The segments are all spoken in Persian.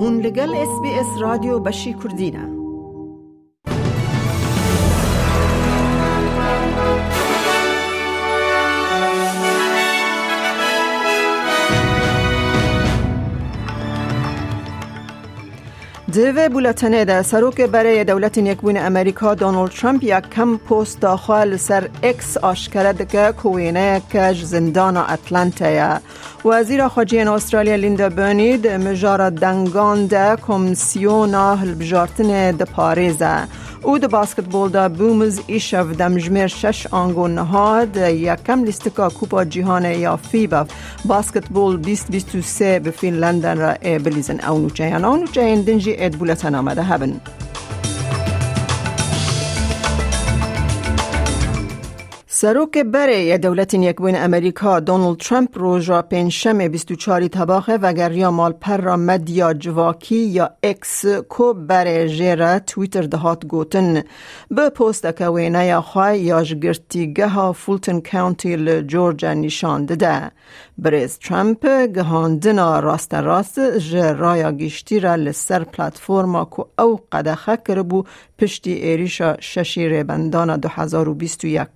هون لگل اس بی اس رادیو بشی کردینه دوی بولتنه ده سروک برای دولت یکبون امریکا دونالد ترامپ یک کم پوست داخل سر اکس آشکرد که کوینه کج زندان اتلانتا وزیر خارجه استرالیا لیندا برنید مجار دنگان ده کمسیون هلبجارتن ده پاریزه. او ده باسکتبول ده بومز ایشف دمجمیر شش آنگو نهاد یکم لیستکا کوپا جیهان یا فیبا. باسکتبول 2023 به فینلندن را بلیزن اونو چهین اونو چهین دنجی اد بولتن آمده. هبن. سروک بره دولت یکبوین امریکا دونالد ترامپ روز را پنجشنبه 24 تباخه و یا مال پر را مدیا جواکی یا اکس کو بره جیره تویتر دهات گوتن. به پوست که وینه یا خواه یا جگرتیگه ها فولتن کانتی لجورجا نشان ده بریز ترامپ گهاندنا راست راست جرایا گشتی را لسر پلتفورما کو او قدخه کربو پشتی ایریشا ششی ریبندان 2021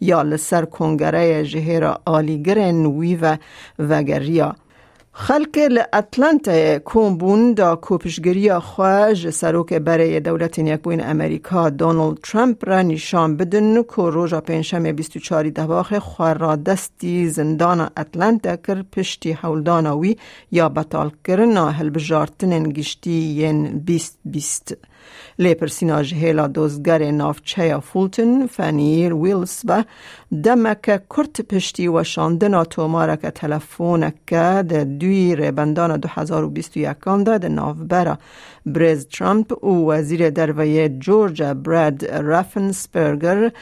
یا لسر کنگره جهیر آلیگر نوی و وگریا خلک اتلانتا کومبون دا کوپشگری خواج سروک برای دولت یکبوین امریکا دونالد ترامپ را نشان بدن که روژا پنجشنبه 24 دواخ خواه را دستی زندان اتلانتا کر پشتی حولدانوی یا بطال کرن هل بجارتن گشتی ین بیست بیست. لیپرسینا جهیلا دوزگر نافچه فولتن فنیر ویلز و دمک کرت پشتی و شاندنا تومارک تلفونک ده دوی ربندان 2021 ده ده نافبرا بریز ترامپ و وزیر دروی جورج براد رافنسبرگر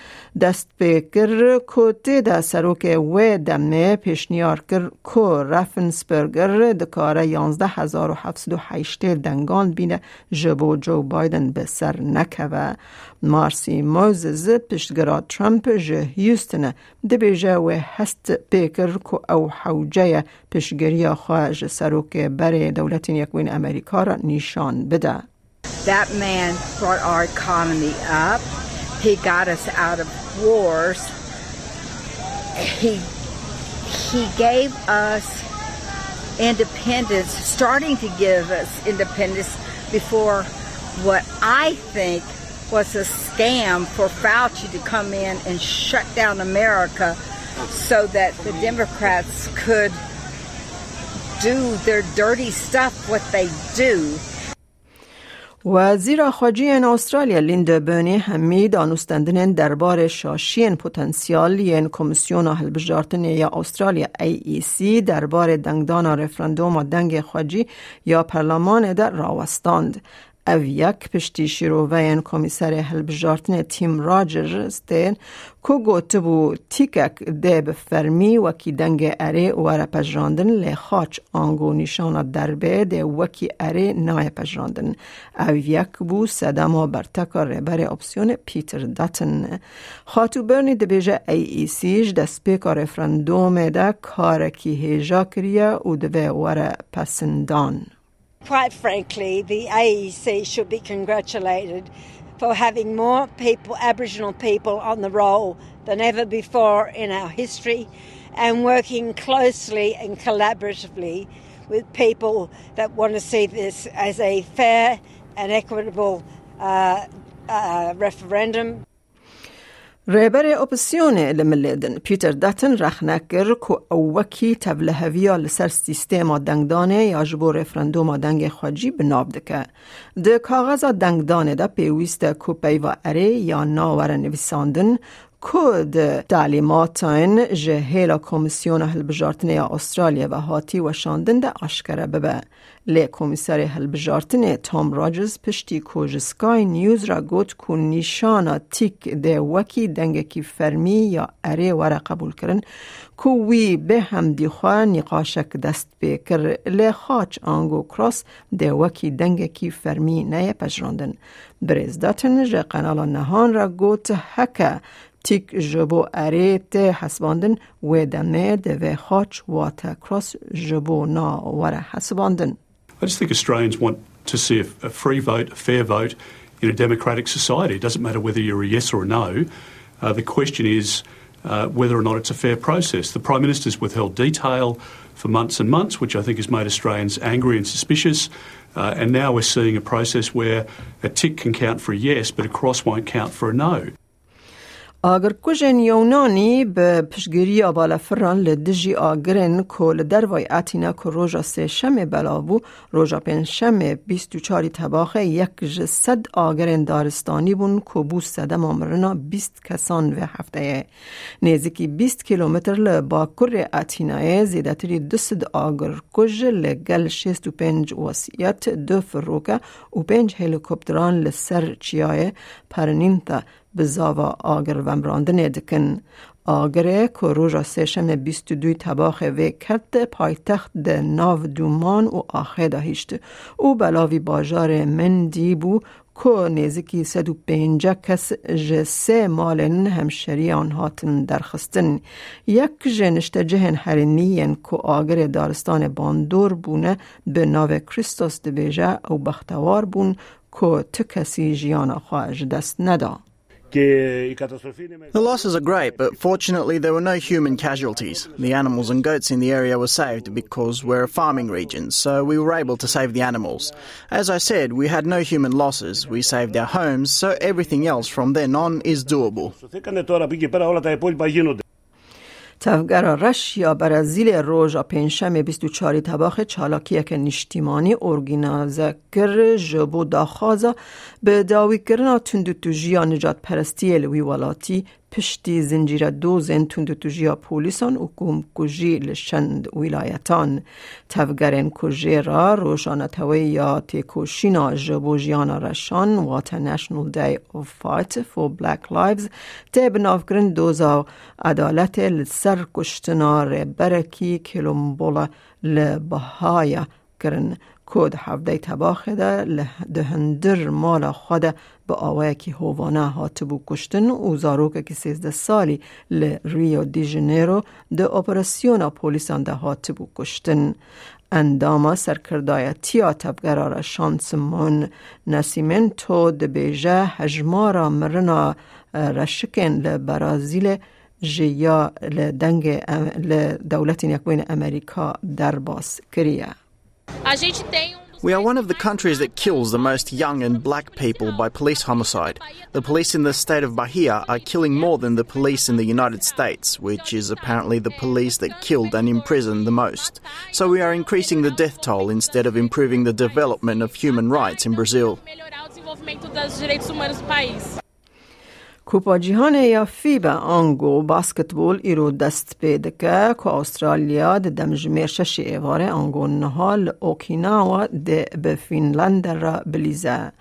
دست بکر کتی ده سروک و دمه پیشنیار کر کو رافنسبرگر دکاره 11708 دنگان بینه جبو جو بایدن به سر نکوه مارسی موزز پشتگرا ترامپ جه هیوستنه دبیجه و هست پیکر که او حوجه پشتگری خواه سروک بر دولت یکوین امریکا را نشان بده That man brought our economy up. He got us out of wars. He he gave us independence, starting to give us independence before what I think was a scam for Fauci to come in and shut down America so that the Democrats could do their dirty stuff, what they do. وزیر خارجه استرالیا لیندا برنی همی دانستندن دربار شاشین پتانسیال ین کمیسیون هلبجارتن یا استرالیا ای ای سی دربار دنگدان رفراندوم دنگ خواجی یا پرلمان در راوستاند او یک پشتی شیروین کمیسر هلبجارتن تیم راجر استین کو گوته بو تیکک ده بفرمی وکی دنگ اره وره پجراندن لی خاچ آنگو نشان دربه ده وکی اره نای پجراندن او یک بو سدما برتکا ربر اپسیون پیتر داتن خاتو برنی ده بیجه ای ای سیج ده سپیکا رفرندوم ده Quite frankly, the AEC should be congratulated for having more people, Aboriginal people, on the roll than ever before in our history and working closely and collaboratively with people that want to see this as a fair and equitable uh, uh, referendum. ریبر اپسیون لملیدن پیتر داتن رخنکر که اوکی تبلهویا لسر سیستم دنگدانه یا جبو رفرندوم دنگ خواجی بناب دکه. ده کاغذ دنگدانه ده پیویست که پیوا اره یا ناور نویساندن کد تعلیماتین جهیلا کمیسیون هلبجارتن استرالیا و هاتی و شاندن ده آشکره ببه. لی کمیسر هلبجارتن تام راجز پشتی کوج سکای نیوز را گوت که نیشانا تیک ده وکی دنگکی فرمی یا اره وره قبول کرن که وی به هم دیخوا نقاشک دست بکر لی خاچ آنگو کراس ده وکی دنگکی فرمی نه پجراندن. بریز داتن جه قنال نهان را گوت هکه I just think Australians want to see a, a free vote, a fair vote in a democratic society. It doesn't matter whether you're a yes or a no. Uh, the question is uh, whether or not it's a fair process. The Prime Minister's withheld detail for months and months, which I think has made Australians angry and suspicious. Uh, and now we're seeing a process where a tick can count for a yes, but a cross won't count for a no. آگر کجن یونانی به پشگیری بالا فران لدجی آگرن کل دروای اتینا که روژا سه شم بلاوو روژا پین شم بیست و چاری تباخه یک صد آگرن دارستانی بون که بو سدم آمرنا بیست کسان و هفته نیزکی بیست کیلومتر لباکر اتینای زیدتری دو صد آگر کج لگل شست و پنج وسیعت دو فروکه و پنج هلیکوپتران لسر چیای پرنینتا. به زاوا آگر ومراندن دکن. آگره که روژا سشم دوی تباخ و کرد پایتخت ده ناو دومان و آخه دهیشت او بلاوی باجار مندی بو که و پینجا کس جسه مالن همشری آن هاتن درخستن. یک جنشت جهن هرنین که آگر دارستان باندور بونه به ناو کریستوس دبیجه او بختوار بون که تکسی جیانا خواهج دست ندا. The losses are great, but fortunately there were no human casualties. The animals and goats in the area were saved because we're a farming region, so we were able to save the animals. As I said, we had no human losses. We saved our homes, so everything else from then on is doable. تفگر رش یا برازیل روژا پنشم 24 تباخ چالاکی که نشتیمانی ارگینازه گر جبو داخازا به داوی کرنا تندو نجات پرستی الوی ولاتی پشتی زنجیره دو زن تندو تو جیا پولیسان و کم کجی لشند ولایتان. تفگرن کجی را روشانتوی یا تیکوشینا جبو جیانا رشان وات نشنل دی of Fight for Black Lives تی بنافگرن دوزا عدالت لسر کشتنا برکی کلمبولا لبهایا کرن کود حفده تباخه ده دهندر مال خود به که هوانه هاتبو کشتن و زاروکه که سیزده سالی ل ریو دی جنیرو ده اپراسیون پولیسان ده هاتبو کشتن. انداما سرکردایتی تبگرار شانسمون نسیمنتو ده بیجه هجمارا مرنا رشکن لبرازیل جیا لدنگ لدولت یکوین امریکا در باس کریه We are one of the countries that kills the most young and black people by police homicide. The police in the state of Bahia are killing more than the police in the United States, which is apparently the police that killed and imprisoned the most. So we are increasing the death toll instead of improving the development of human rights in Brazil. کوپا جیهان یا فیبا آنگو باسکتبول ایرو دست پیده که استرالیا ده دمجمیر شش ایواره آنگو نهال اوکیناوا ده به فینلند را بلیزه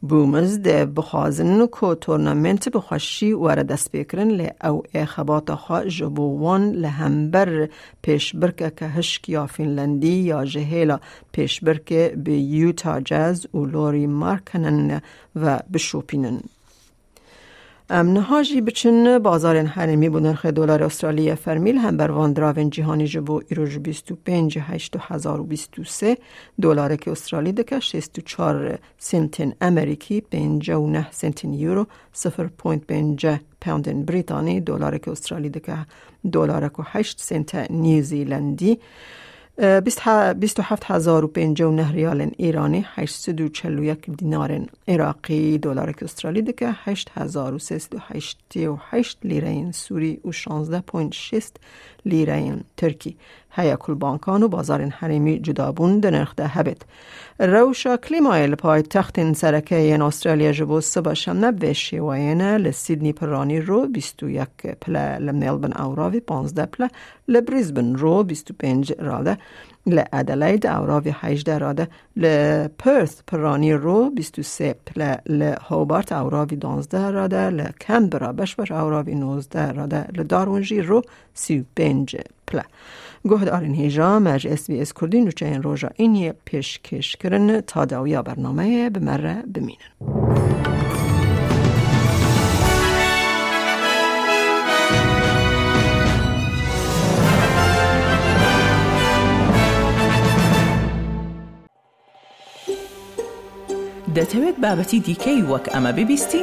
بومز ده بخوازن که تورنمنت بخوشی وره دست بکرن لی او اخبات خواه جبوان لهمبر پیش برکه که هشک یا فینلندی یا جهیلا پیش برکه به یوتا جاز و لوری مارکنن و بشوپینن نهاجی بچن بازار حرمی بو نرخ دلار استرالیا فرمیل هم بر وان دراون جهانی جبو ایروج 25 8023 دلار که استرالی دکه 64 سنت امریکی 59 سنت یورو 0.5 پوند بریتانی دلار که استرالی دکه دلار که 8 سنت نیوزیلندی. 27059 ریال ایرانی 841 دینار عراقی دلار استرالی دکه 8388 لیره سوری و 16.6 لیره ترکی. هیا کل بانکان و بازار حریمی جدابون در نرخ ده هبت. روشا کلیمایل پای تخت سرکه این استرالیا جبو سبا شمنه به شیوائنه لسیدنی پرانی رو 21 پله لملبن اوراوی 15 پله لبریزبن رو 25 راده لأدلید اوراوی 18 راده لپرث پرانی رو 23 پله لهوبارت اوراوی 12 راده لکمبرا بشبر اوراوی 19 راده لدارونجی رو 35 پله گهد آرین هیجا مج اس بی اس کردین رو چین روژا اینی پیشکش کرن تا داویا برنامه بمره بمینن دەتەوێت بابەتی دیکەی وەک ئەمە ببیستی؟